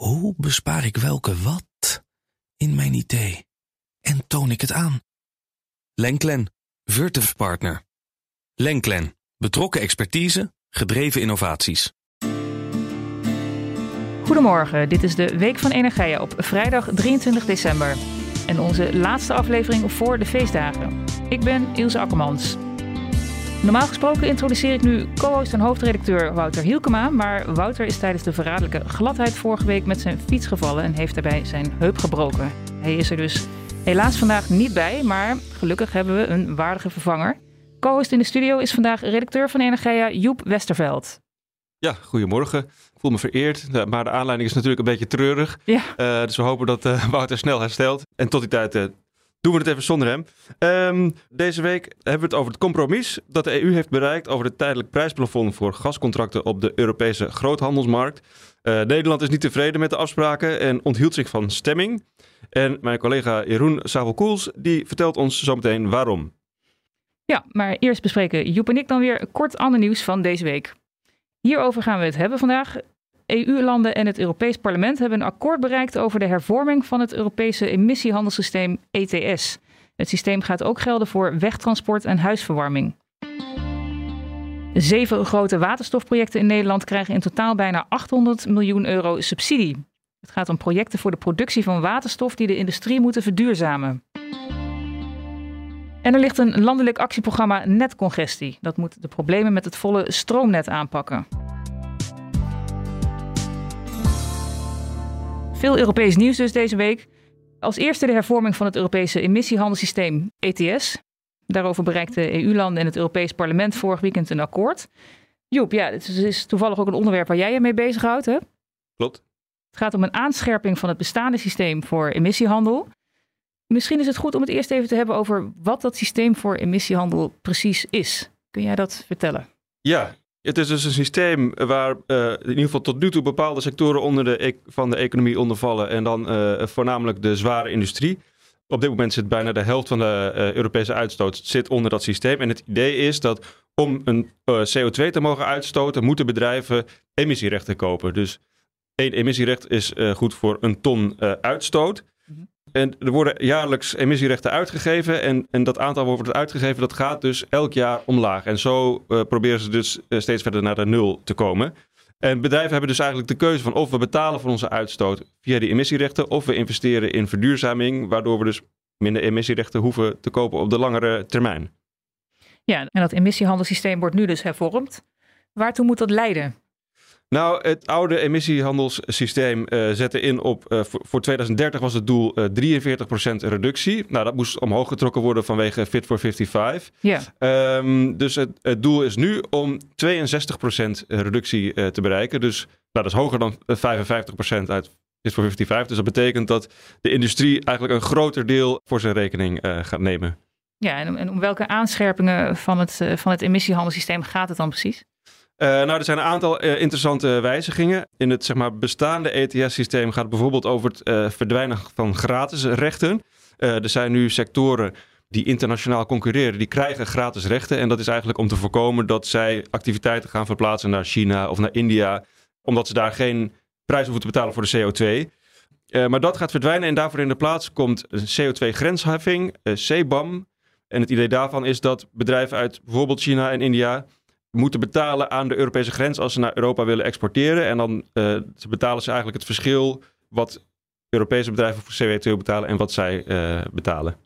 Hoe bespaar ik welke wat in mijn idee en toon ik het aan? Lenklen, Virtuf Partner. Lenklen, betrokken expertise, gedreven innovaties. Goedemorgen, dit is de Week van Energia op vrijdag 23 december. En onze laatste aflevering voor de feestdagen. Ik ben Ilse Akkermans. Normaal gesproken introduceer ik nu co-host en hoofdredacteur Wouter Hielkema. Maar Wouter is tijdens de verraderlijke gladheid vorige week met zijn fiets gevallen en heeft daarbij zijn heup gebroken. Hij is er dus helaas vandaag niet bij, maar gelukkig hebben we een waardige vervanger. Co-host in de studio is vandaag redacteur van Energia Joep Westerveld. Ja, goedemorgen. Ik voel me vereerd, maar de aanleiding is natuurlijk een beetje treurig. Ja. Uh, dus we hopen dat uh, Wouter snel herstelt. En tot die tijd uh, doen we het even zonder hem. Um, deze week hebben we het over het compromis dat de EU heeft bereikt over het tijdelijk prijsplafond voor gascontracten op de Europese groothandelsmarkt. Nederland is niet tevreden met de afspraken en onthield zich van stemming. En mijn collega Jeroen Savel-Koels die vertelt ons zometeen waarom. Ja, maar eerst bespreken Joep en ik dan weer kort ander nieuws van deze week. Hierover gaan we het hebben vandaag. EU-landen en het Europees Parlement hebben een akkoord bereikt over de hervorming van het Europese emissiehandelssysteem ETS. Het systeem gaat ook gelden voor wegtransport en huisverwarming. Zeven grote waterstofprojecten in Nederland krijgen in totaal bijna 800 miljoen euro subsidie. Het gaat om projecten voor de productie van waterstof die de industrie moeten verduurzamen. En er ligt een landelijk actieprogramma Netcongestie. Dat moet de problemen met het volle stroomnet aanpakken. Veel Europees nieuws dus deze week. Als eerste de hervorming van het Europese emissiehandelssysteem ETS. Daarover bereikten EU-landen en het Europees Parlement vorig weekend een akkoord. Joep, ja, het is toevallig ook een onderwerp waar jij je mee bezighoudt, hè? Klopt. Het gaat om een aanscherping van het bestaande systeem voor emissiehandel. Misschien is het goed om het eerst even te hebben over wat dat systeem voor emissiehandel precies is. Kun jij dat vertellen? Ja, het is dus een systeem waar uh, in ieder geval tot nu toe bepaalde sectoren onder de e van de economie ondervallen. En dan uh, voornamelijk de zware industrie. Op dit moment zit bijna de helft van de uh, Europese uitstoot zit onder dat systeem. En het idee is dat om een CO2 te mogen uitstoten, moeten bedrijven emissierechten kopen. Dus één emissierecht is goed voor een ton uitstoot. En er worden jaarlijks emissierechten uitgegeven. En, en dat aantal wordt uitgegeven, dat gaat dus elk jaar omlaag. En zo uh, proberen ze dus uh, steeds verder naar de nul te komen. En bedrijven hebben dus eigenlijk de keuze van of we betalen voor onze uitstoot via die emissierechten, of we investeren in verduurzaming, waardoor we dus minder emissierechten hoeven te kopen op de langere termijn. Ja, en dat emissiehandelssysteem wordt nu dus hervormd. Waartoe moet dat leiden? Nou, het oude emissiehandelssysteem uh, zette in op. Uh, voor, voor, 2030 was het doel uh, 43% reductie. Nou, dat moest omhoog getrokken worden vanwege Fit for 55. Ja. Um, dus het, het, doel is nu om 62% reductie te bereiken. Dus nou, dat is hoger dan 55% uit Fit for 55. Dus dat betekent dat de industrie eigenlijk een groter deel voor zijn rekening gaat nemen. Ja, en, en om welke aanscherpingen van het, van het emissiehandelssysteem gaat het dan precies? Uh, nou, er zijn een aantal uh, interessante wijzigingen. In het zeg maar, bestaande ETS-systeem gaat het bijvoorbeeld over het uh, verdwijnen van gratis rechten. er zijn nu sectoren die internationaal concurreren, die krijgen gratis rechten. En dat is eigenlijk om te voorkomen dat zij activiteiten gaan verplaatsen naar China of naar India, omdat ze daar geen prijs hoeven te betalen voor de CO2. maar dat gaat verdwijnen en daarvoor in de plaats komt een CO2-grensheffing, CBAM. En het idee daarvan is dat bedrijven uit bijvoorbeeld China en India moeten betalen aan de Europese grens als ze naar Europa willen exporteren. En dan uh, betalen ze eigenlijk het verschil wat Europese bedrijven voor CO2 betalen en wat zij uh, betalen.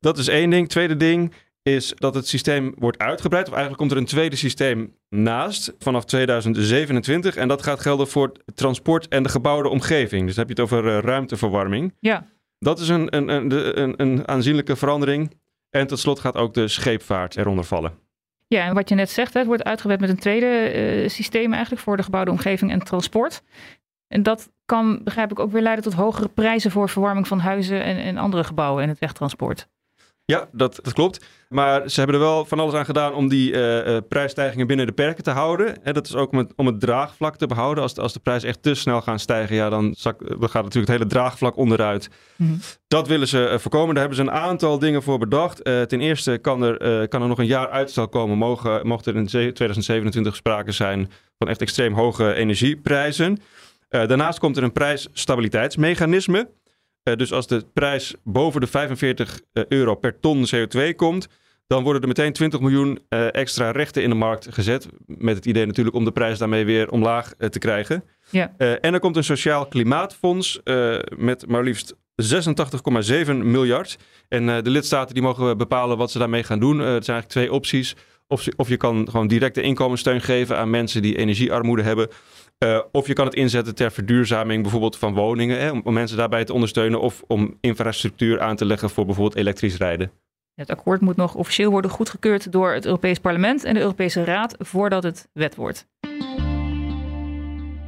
Dat is één ding. Tweede ding is dat het systeem wordt uitgebreid. Of eigenlijk komt er een tweede systeem naast vanaf 2027. En dat gaat gelden voor transport en de gebouwde omgeving. Dus dan heb je het over uh, ruimteverwarming. Ja. Dat is een, een, een, een, een aanzienlijke verandering. En tot slot gaat ook de scheepvaart eronder vallen. Ja, en wat je net zegt, het wordt uitgebreid met een tweede uh, systeem eigenlijk voor de gebouwde omgeving en transport. En dat kan, begrijp ik, ook weer leiden tot hogere prijzen voor verwarming van huizen en, en andere gebouwen en het wegtransport. Ja, dat, dat klopt. Maar ze hebben er wel van alles aan gedaan om die uh, uh, prijsstijgingen binnen de perken te houden. En dat is ook om het, om het draagvlak te behouden. Als de, als de prijzen echt te snel gaan stijgen, ja, dan, zak, dan gaat natuurlijk het hele draagvlak onderuit. Mm -hmm. Dat willen ze uh, voorkomen. Daar hebben ze een aantal dingen voor bedacht. ten eerste kan er, kan er nog een jaar uitstel komen. Mogen, mocht er in 2027 sprake zijn van echt extreem hoge energieprijzen. daarnaast komt er een prijsstabiliteitsmechanisme. Dus als de prijs boven de 45 euro per ton CO2 komt, dan worden er meteen 20 miljoen extra rechten in de markt gezet. Met het idee natuurlijk om de prijs daarmee weer omlaag te krijgen. Ja. en er komt een sociaal klimaatfonds met maar liefst 86,7 miljard. En de lidstaten die mogen bepalen wat ze daarmee gaan doen. er zijn eigenlijk twee opties. Of, of je kan gewoon directe inkomenssteun geven aan mensen die energiearmoede hebben. Uh, of je kan het inzetten ter verduurzaming bijvoorbeeld van woningen, hè, om, mensen daarbij te ondersteunen. Of om infrastructuur aan te leggen voor bijvoorbeeld elektrisch rijden. Het akkoord moet nog officieel worden goedgekeurd door het Europees Parlement en de Europese Raad voordat het wet wordt.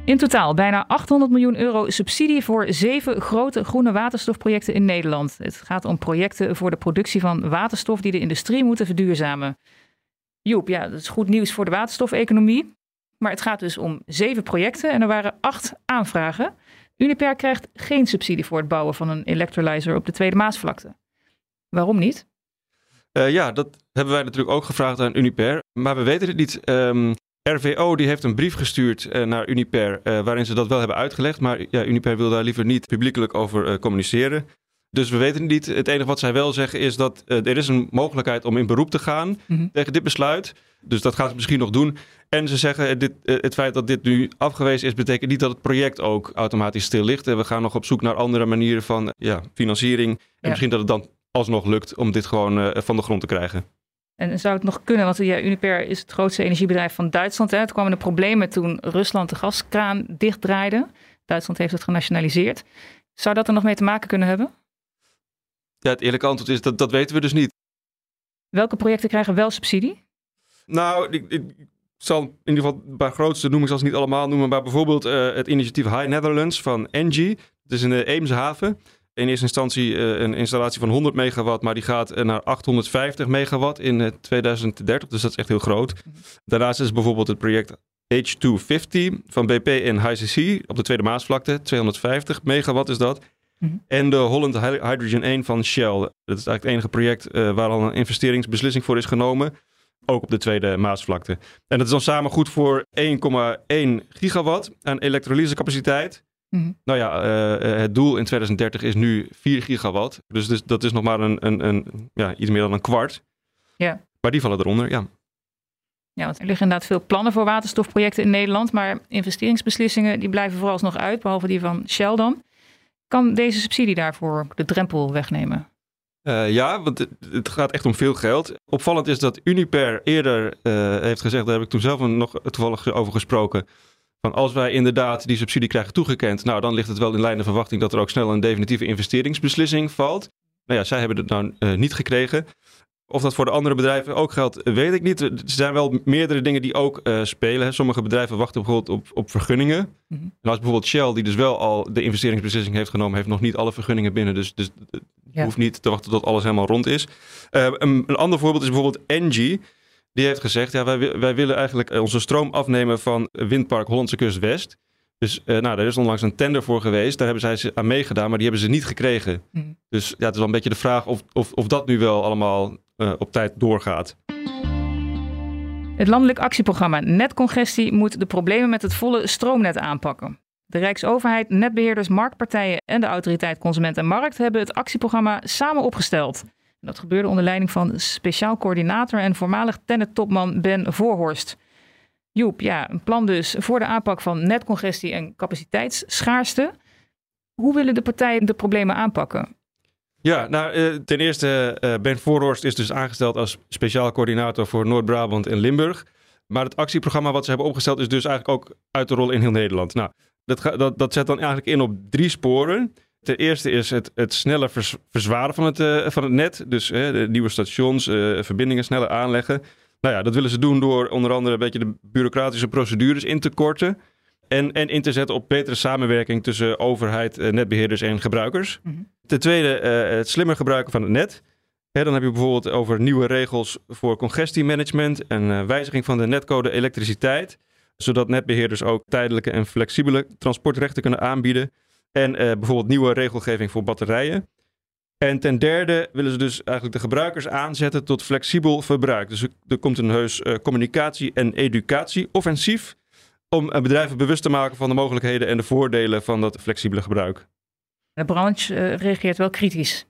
In totaal bijna 800 miljoen euro subsidie voor zeven grote groene waterstofprojecten in Nederland. Het gaat om projecten voor de productie van waterstof die de industrie moeten verduurzamen. Joep, ja, dat is goed nieuws voor de waterstofeconomie. Maar het gaat dus om zeven projecten en er waren acht aanvragen. Uniper krijgt geen subsidie voor het bouwen van een electrolyzer op de Tweede Maasvlakte. Waarom niet? Uh, ja, dat hebben wij natuurlijk ook gevraagd aan Uniper, maar we weten het niet. Um, ehm, RVO die heeft een brief gestuurd uh, naar Uniper uh, waarin ze dat wel hebben uitgelegd, maar ja, Uniper wil daar liever niet publiekelijk over communiceren. Dus we weten niet. Het enige wat zij wel zeggen is dat er is een mogelijkheid om in beroep te gaan mm tegen dit besluit. Dus dat gaan ze misschien nog doen. En ze zeggen dit, uh, het feit dat dit nu afgewezen is, betekent niet dat het project ook automatisch stil ligt. En we gaan nog op zoek naar andere manieren van ja, financiering. En misschien dat het dan alsnog lukt om dit gewoon uh, van de grond te krijgen. En zou het nog kunnen, want ja, Uniper is het grootste energiebedrijf van Duitsland. Hè. Het kwamen de problemen toen Rusland de gaskraan dichtdraaide. Duitsland heeft het genationaliseerd. Zou dat er nog mee te maken kunnen hebben? Ja, het eerlijke antwoord is dat dat weten we dus niet. Welke projecten krijgen wel subsidie? Nou, ik, ik zal in ieder geval paar grootste noemen, ik zal ze niet allemaal noemen, maar bijvoorbeeld uh, het initiatief High Netherlands van Engie. Het is in de Eemshaven. In eerste instantie uh, een installatie van 100 megawatt, maar die gaat naar 850 megawatt in 2030. Dus dat is echt heel groot. Daarnaast is bijvoorbeeld het project H250 van BP in HCC op de Tweede Maasvlakte. 250 megawatt is dat. Mhm. En de Holland Hydrogen 1 van Shell. Dat is eigenlijk het enige project uh, waar al een investeringsbeslissing voor is genomen. Ook op de tweede Maasvlakte. En dat is dan samen goed voor 1,1 gigawatt aan elektrolysecapaciteit. Mm Nou ja, uh, het doel in 2030 is nu 4 gigawatt. Dus, dus dat is nog maar een, een, een, ja, iets meer dan een kwart. Ja. Maar die vallen eronder, ja. Ja, want er liggen inderdaad veel plannen voor waterstofprojecten in Nederland. Maar investeringsbeslissingen die blijven vooralsnog uit, behalve die van Shell dan. Kan deze subsidie daarvoor de drempel wegnemen? Uh, ja, want het, het, gaat echt om veel geld. Opvallend is dat Uniper eerder uh, heeft gezegd, daar heb ik toen zelf nog toevallig over gesproken. Van als wij inderdaad die subsidie krijgen toegekend, nou dan ligt het wel in lijn de verwachting dat er ook snel een definitieve investeringsbeslissing valt. Nou ja, zij hebben het nou uh, niet gekregen. Of dat voor de andere bedrijven ook geldt, weet ik niet. Er zijn wel meerdere dingen die ook uh, spelen. Sommige bedrijven wachten bijvoorbeeld op, op vergunningen. Mhm. En als bijvoorbeeld Shell, die dus wel al de investeringsbeslissing heeft genomen, heeft nog niet alle vergunningen binnen. Dus, dus ja. hoeft niet te wachten tot alles helemaal rond is. Uh, een, een, ander voorbeeld is bijvoorbeeld Engie. Die heeft gezegd, ja, wij, wij willen eigenlijk eh, onze stroom afnemen van windpark Hollandse Kust West. Dus uh, nou, er is onlangs een tender voor geweest. Daar hebben zij aan meegedaan, maar die hebben ze niet gekregen. Mhm. Dus ja, het is wel een beetje de vraag of, of, of dat nu wel allemaal uh, op tijd doorgaat. Het landelijk actieprogramma Netcongestie moet de problemen met het volle stroomnet aanpakken. De Rijksoverheid, netbeheerders, marktpartijen en de autoriteit Consument en Markt hebben het actieprogramma samen opgesteld. Dat gebeurde onder leiding van speciaal coördinator en voormalig Tennet-topman Ben Voorhorst. Joep, ja, een plan dus voor de aanpak van netcongestie en capaciteitsschaarste. Hoe willen de partijen de problemen aanpakken? Ja, nou, eh, ten eerste, uh, Ben Voorhorst is dus aangesteld als speciaal coördinator voor Noord-Brabant en Limburg. Maar het actieprogramma wat ze hebben opgesteld is dus eigenlijk ook uit de rol in heel Nederland. Nou, dat, dat, dat zet dan eigenlijk in op drie sporen. Ten eerste is het, het sneller verzwaren van het, uh, van het net. Dus de nieuwe stations, verbindingen sneller aanleggen. Nou ja, dat willen ze doen door onder andere een beetje de bureaucratische procedures in te korten. En, en in te zetten op betere samenwerking tussen overheid, netbeheerders en gebruikers. Mhm. Ten tweede, het slimmer gebruiken van het net. Hè, dan heb je bijvoorbeeld over nieuwe regels voor congestiemanagement en wijziging van de netcode elektriciteit. Zodat netbeheerders ook tijdelijke en flexibele transportrechten kunnen aanbieden. En uh, bijvoorbeeld nieuwe regelgeving voor batterijen. En ten derde willen ze dus eigenlijk de gebruikers aanzetten tot flexibel verbruik. Dus er komt een heus communicatie- en educatie-offensief om bedrijven bewust te maken van de mogelijkheden en de voordelen van dat flexibele gebruik. De branche reageert wel kritisch.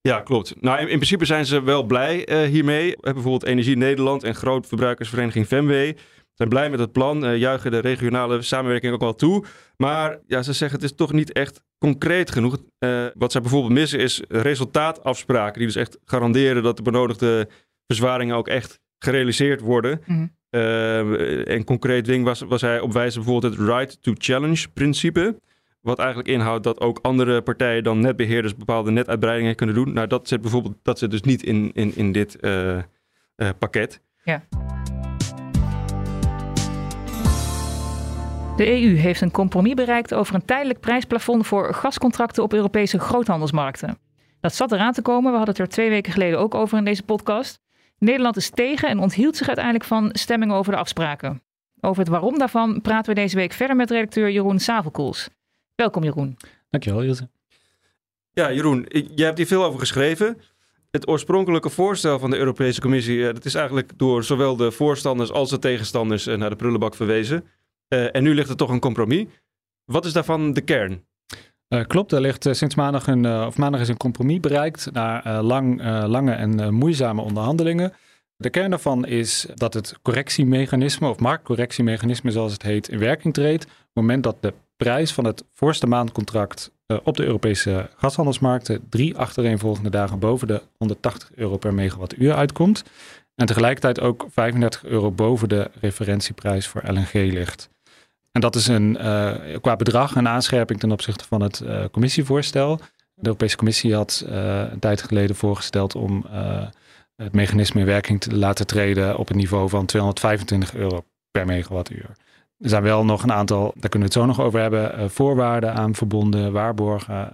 Ja, klopt. Nou, in, principe zijn ze wel blij hiermee. Bijvoorbeeld Energie Nederland en grootverbruikersvereniging Femway zijn blij met het plan, uh, juichen de regionale samenwerking ook wel toe. Maar ja, ze zeggen het is toch niet echt concreet genoeg. Uh, wat zij bijvoorbeeld missen is resultaatafspraken, die dus echt garanderen dat de benodigde verzwaringen ook echt gerealiseerd worden. Mm een concreet ding was, was hij op wijze bijvoorbeeld het right to challenge principe. Wat eigenlijk inhoudt dat ook andere partijen dan netbeheerders bepaalde netuitbreidingen kunnen doen. Nou, dat zit bijvoorbeeld dat zit dus niet in, in, in dit pakket. Ja. De EU heeft een compromis bereikt over een tijdelijk prijsplafond voor gascontracten op Europese groothandelsmarkten. Dat zat eraan te komen, we hadden het er twee weken geleden ook over in deze podcast. Nederland is tegen en onthield zich uiteindelijk van stemming over de afspraken. Over het waarom daarvan praten we deze week verder met redacteur Jeroen Savelkoels. Welkom Jeroen. Dankjewel Ilse. Ja Jeroen, jij hebt hier veel over geschreven. Het oorspronkelijke voorstel van de Europese Commissie, eh, dat is eigenlijk door zowel de voorstanders als de tegenstanders eh, naar de prullenbak verwezen. Uh, en nu ligt er toch een compromis. Wat is daarvan de kern? Uh, klopt, er ligt uh, sinds maandag een, of maandag is een compromis bereikt na lang, lange en moeizame onderhandelingen. De kern daarvan is dat het correctiemechanisme, of marktcorrectiemechanisme zoals het heet, in werking treedt. Op het moment dat de prijs van het voorste maandcontract op de Europese gashandelsmarkten drie achtereenvolgende dagen boven de 180 euro per megawattuur uitkomt. En tegelijkertijd ook 35 euro boven de referentieprijs voor LNG ligt. En dat is een, uh, qua bedrag een aanscherping ten opzichte van het uh, commissievoorstel. De Europese Commissie had uh, een tijd geleden voorgesteld om het mechanisme in werking te laten treden op een niveau van 225 euro per megawattuur. Er zijn wel nog een aantal, daar kunnen we het zo nog over hebben, voorwaarden aan verbonden, waarborgen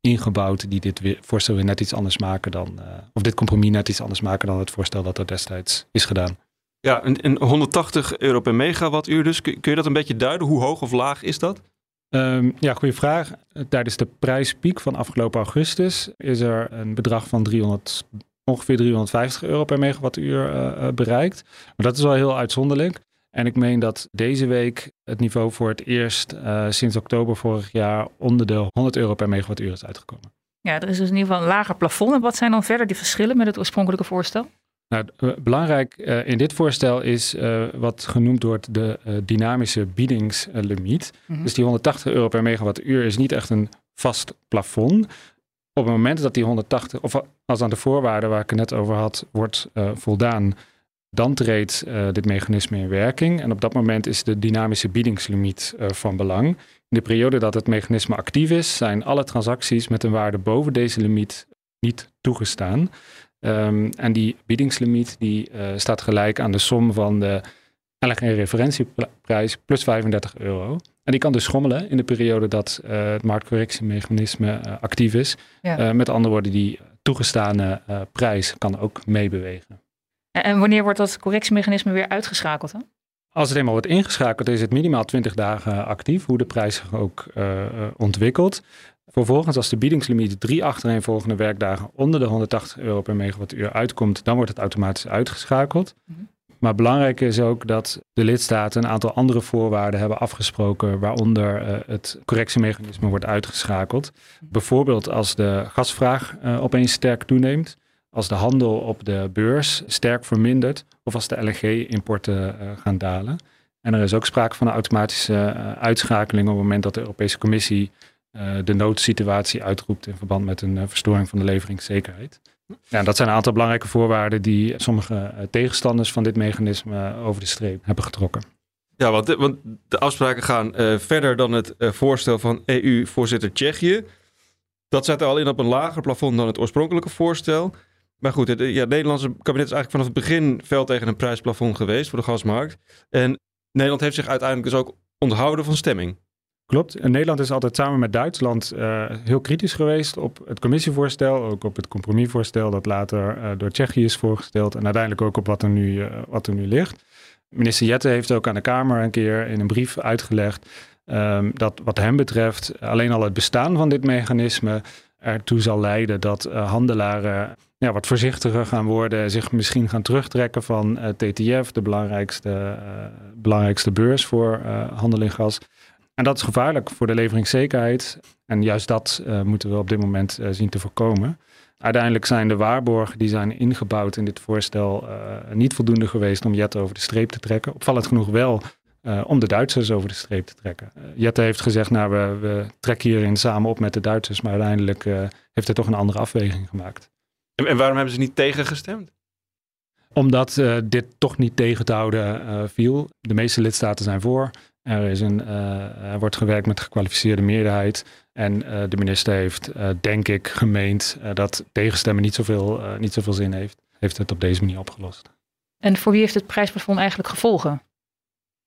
ingebouwd die dit voorstel weer net iets anders maken dan, of dit compromis net iets anders maken dan het voorstel dat er destijds is gedaan. Ja, een, 180 euro per megawattuur dus. Kun, kun, je dat een beetje duiden? Hoe hoog of laag is dat? Um, ja, goede vraag. Tijdens de prijspiek van afgelopen augustus is er een bedrag van 300, ongeveer 350 euro per megawattuur uh, bereikt. Maar dat is wel heel uitzonderlijk. En ik meen dat deze week het niveau voor het eerst uh, sinds oktober vorig jaar onder de 100 euro per megawattuur is uitgekomen. Ja, er is dus in ieder geval een lager plafond. En wat zijn dan verder die verschillen met het oorspronkelijke voorstel? Nou, eh, belangrijk uh, in dit voorstel is uh, wat genoemd wordt de dynamische biedingslimiet. Mm Dus die 180 euro per megawattuur is niet echt een vast plafond. Op het moment dat die 180, of als aan de voorwaarden waar ik het net over had, wordt voldaan, dan treedt dit mechanisme in werking. En op dat moment is de dynamische biedingslimiet van belang. In de periode dat het mechanisme actief is, zijn alle transacties met een waarde boven deze limiet niet toegestaan. Um, en die biedingslimiet die, uh, staat gelijk aan de som van de LNG-referentieprijs plus 35 euro. En die kan dus schommelen in de periode dat uh, het marktcorrectiemechanisme uh, actief is. Ja. met andere woorden, die toegestane prijs kan ook meebewegen. En wanneer wordt dat correctiemechanisme weer uitgeschakeld? Als het eenmaal wordt ingeschakeld, is het minimaal 20 dagen actief, hoe de prijs zich ook ontwikkelt. Vervolgens, als de biedingslimiet drie achtereenvolgende werkdagen onder de 180 euro per megawattuur uitkomt, dan wordt het automatisch uitgeschakeld. Mhm. Maar belangrijk is ook dat de lidstaten een aantal andere voorwaarden hebben afgesproken, waaronder uh, het correctiemechanisme wordt uitgeschakeld. Bijvoorbeeld als de gasvraag uh, opeens sterk toeneemt, als de handel op de beurs sterk vermindert of als de LNG-importen uh, gaan dalen. En er is ook sprake van een automatische uitschakeling op het moment dat de Europese Commissie de noodsituatie uitroept in verband met een uh, verstoring van de leveringszekerheid. Ja, dat zijn een aantal belangrijke voorwaarden die sommige uh, tegenstanders van dit mechanisme over de streep hebben getrokken. Ja, want de, want de afspraken gaan verder dan het voorstel van EU-voorzitter Tsjechië. Dat zet er al in op een lager plafond dan het oorspronkelijke voorstel. Maar goed, het, ja, het Nederlandse kabinet is eigenlijk vanaf het begin fel tegen een prijsplafond geweest voor de gasmarkt. En Nederland heeft zich uiteindelijk dus ook onthouden van stemming. Klopt. Nederland is altijd samen met Duitsland uh, heel kritisch geweest op het commissievoorstel, ook op het compromisvoorstel dat later uh, door Tsjechië is voorgesteld en uiteindelijk ook op wat er, nu, uh, wat er nu ligt. Minister Jette heeft ook aan de Kamer een keer in een brief uitgelegd um, dat wat hem betreft alleen al het bestaan van dit mechanisme ertoe zal leiden dat handelaren ja, wat voorzichtiger gaan worden, zich misschien gaan terugtrekken van TTF, de belangrijkste, belangrijkste beurs voor handel in gas. En dat is gevaarlijk voor de leveringszekerheid. En juist dat moeten we op dit moment zien te voorkomen. Uiteindelijk zijn de waarborgen die zijn ingebouwd in dit voorstel niet voldoende geweest om Jet over de streep te trekken. Opvallend genoeg wel om de Duitsers over de streep te trekken. Jette heeft gezegd, nou we, we, trekken hierin samen op met de Duitsers, maar uiteindelijk heeft hij toch een andere afweging gemaakt. En, en waarom hebben ze niet tegengestemd? Omdat dit toch niet tegen te houden viel. De meeste lidstaten zijn voor. Er, is een, er wordt gewerkt met gekwalificeerde meerderheid. En de minister heeft, denk ik, gemeend dat tegenstemmen niet zoveel, niet zoveel zin heeft. Heeft het op deze manier opgelost. En voor wie heeft het prijsplafond eigenlijk gevolgen?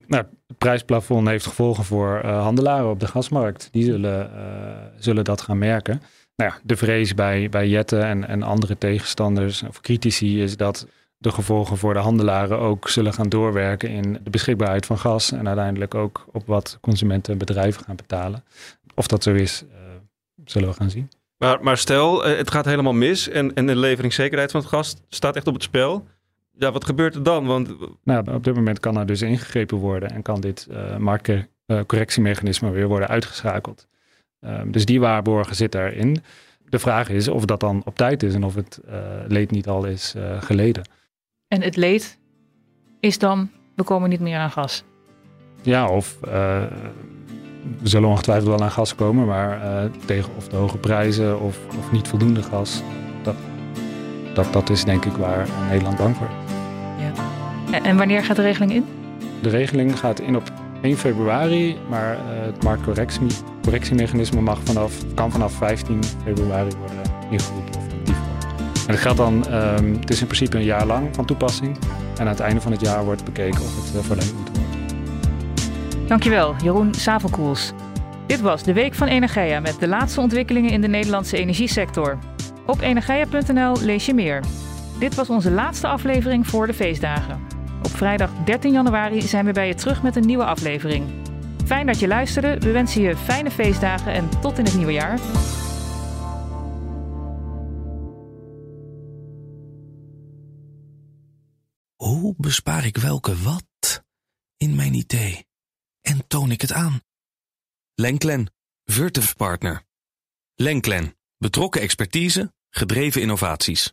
Nou, het prijsplafond heeft gevolgen voor uh, handelaren op de gasmarkt. Die zullen, uh, zullen dat gaan merken. Nou ja, de vrees bij, bij Jetten en, en andere tegenstanders of critici is dat de gevolgen voor de handelaren ook zullen gaan doorwerken in de beschikbaarheid van gas en uiteindelijk ook op wat consumenten en bedrijven gaan betalen. Of dat zo is, uh, zullen we gaan zien. Maar, maar stel, het gaat helemaal mis en, en de leveringszekerheid van het gas staat echt op het spel. Ja, wat gebeurt er dan? Want... Nou, op dit moment kan er dus ingegrepen worden en kan dit uh, marktcorrectiemechanisme weer worden uitgeschakeld. Um, dus die waarborgen zit daarin. De vraag is of dat dan op tijd is en of het leed niet al is geleden. En het leed is dan, we komen niet meer aan gas? Ja, of we zullen ongetwijfeld wel aan gas komen, maar tegen of de hoge prijzen of, of niet voldoende gas, dat, dat, dat is denk ik waar Nederland bang voor is. En wanneer gaat de regeling in? De regeling gaat in op 1 februari, maar uh, het marktcorrectiemechanisme mag vanaf, kan vanaf 15 februari worden ingeroepen. En dat geldt dan, um, het is in principe een jaar lang van toepassing. En aan het einde van het jaar wordt bekeken of het uh, verlengd moet worden. Dankjewel, Jeroen Savelkoels. Dit was de Week van Energia met de laatste ontwikkelingen in de Nederlandse energiesector. Op energia.nl lees je meer. Dit was onze laatste aflevering voor de feestdagen. Op vrijdag 13 januari zijn we bij je terug met een nieuwe aflevering. Fijn dat je luisterde. We wensen je fijne feestdagen en tot in het nieuwe jaar. Bespaar ik welke wat in mijn idee en toon ik het aan? Lenklen, Virtuf Partner. Lenklen, betrokken expertise, gedreven innovaties.